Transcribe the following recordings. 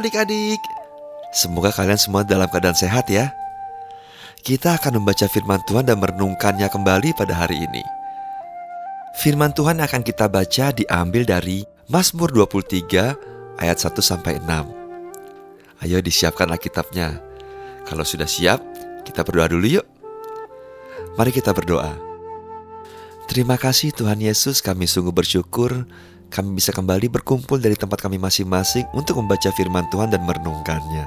Adik-adik, semoga kalian semua dalam keadaan sehat ya. Kita akan membaca firman Tuhan dan merenungkannya kembali pada hari ini. Firman Tuhan akan kita baca diambil dari Mazmur 23 ayat 1 sampai 6. Ayo disiapkanlah kitabnya. Kalau sudah siap, kita berdoa dulu yuk. Mari kita berdoa. Terima kasih Tuhan Yesus, kami sungguh bersyukur kami bisa kembali berkumpul dari tempat kami masing-masing untuk membaca firman Tuhan dan merenungkannya.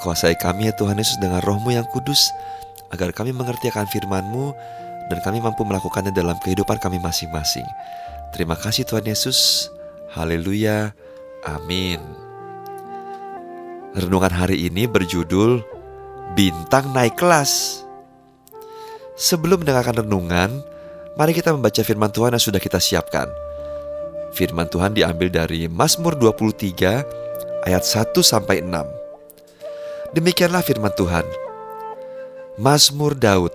Kuasai kami ya Tuhan Yesus dengan rohmu yang kudus, agar kami mengerti akan firman-Mu dan kami mampu melakukannya dalam kehidupan kami masing-masing. Terima kasih Tuhan Yesus. Haleluya. Amin. Renungan hari ini berjudul Bintang Naik Kelas. Sebelum mendengarkan renungan, mari kita membaca firman Tuhan yang sudah kita siapkan. Firman Tuhan diambil dari Mazmur 23 ayat 1 sampai 6. Demikianlah firman Tuhan. Mazmur Daud.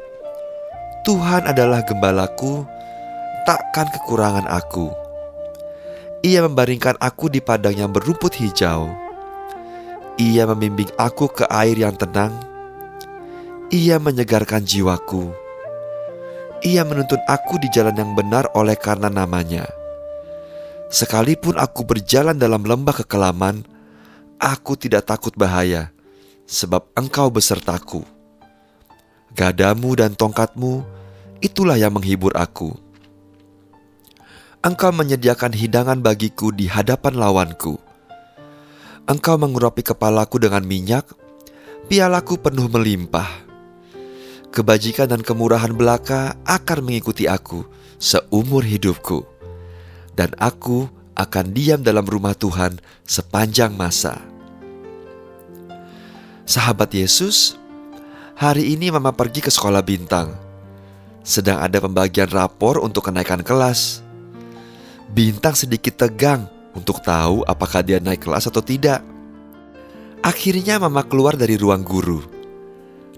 Tuhan adalah gembalaku, takkan kekurangan aku. Ia membaringkan aku di padang yang berumput hijau. Ia membimbing aku ke air yang tenang. Ia menyegarkan jiwaku. Ia menuntun aku di jalan yang benar oleh karena namanya. Sekalipun aku berjalan dalam lembah kekelaman, aku tidak takut bahaya, sebab engkau besertaku. Gadamu dan tongkatmu, itulah yang menghibur aku. Engkau menyediakan hidangan bagiku di hadapan lawanku. Engkau mengurapi kepalaku dengan minyak, pialaku penuh melimpah. Kebajikan dan kemurahan belaka akan mengikuti aku seumur hidupku dan aku akan diam dalam rumah Tuhan sepanjang masa. Sahabat Yesus, hari ini Mama pergi ke sekolah bintang. Sedang ada pembagian rapor untuk kenaikan kelas. Bintang sedikit tegang untuk tahu apakah dia naik kelas atau tidak. Akhirnya Mama keluar dari ruang guru.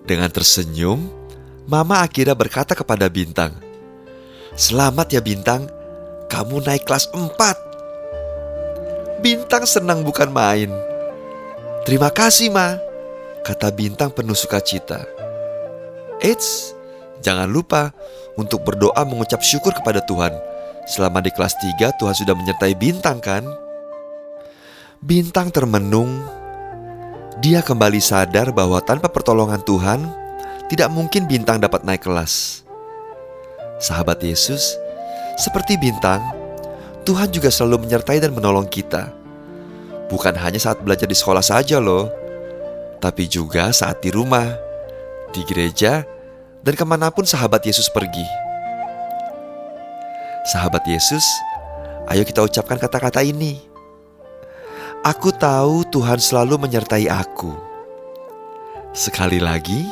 Dengan tersenyum, Mama akhirnya berkata kepada Bintang, "Selamat ya Bintang, kamu naik kelas 4. Bintang senang bukan main. Terima kasih, Ma, kata Bintang penuh sukacita. Eits, jangan lupa untuk berdoa mengucap syukur kepada Tuhan. Selama di kelas 3 Tuhan sudah menyertai Bintang kan? Bintang termenung. Dia kembali sadar bahwa tanpa pertolongan Tuhan, tidak mungkin Bintang dapat naik kelas. Sahabat Yesus, seperti bintang, Tuhan juga selalu menyertai dan menolong kita. Bukan hanya saat belajar di sekolah saja loh, tapi juga saat di rumah, di gereja, dan ke mana pun sahabat Yesus pergi. Sahabat Yesus, ayo kita ucapkan kata-kata ini. Aku tahu Tuhan selalu menyertai aku. Sekali lagi,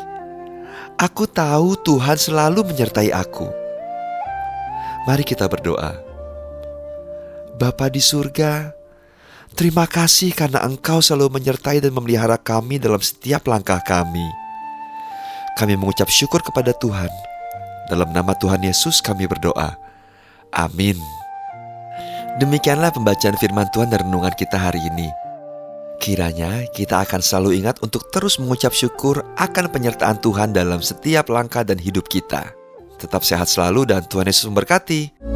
aku tahu Tuhan selalu menyertai aku. Mari kita berdoa. Bapa di surga, terima kasih karena Engkau selalu menyertai dan memelihara kami dalam setiap langkah kami. Kami mengucap syukur kepada Tuhan. Dalam nama Tuhan Yesus kami berdoa. Amin. Demikianlah pembacaan firman Tuhan dan renungan kita hari ini. Kiranya kita akan selalu ingat untuk terus mengucap syukur akan penyertaan Tuhan dalam setiap langkah dan hidup kita. Tetap sehat selalu dan Tuhan Yesus memberkati.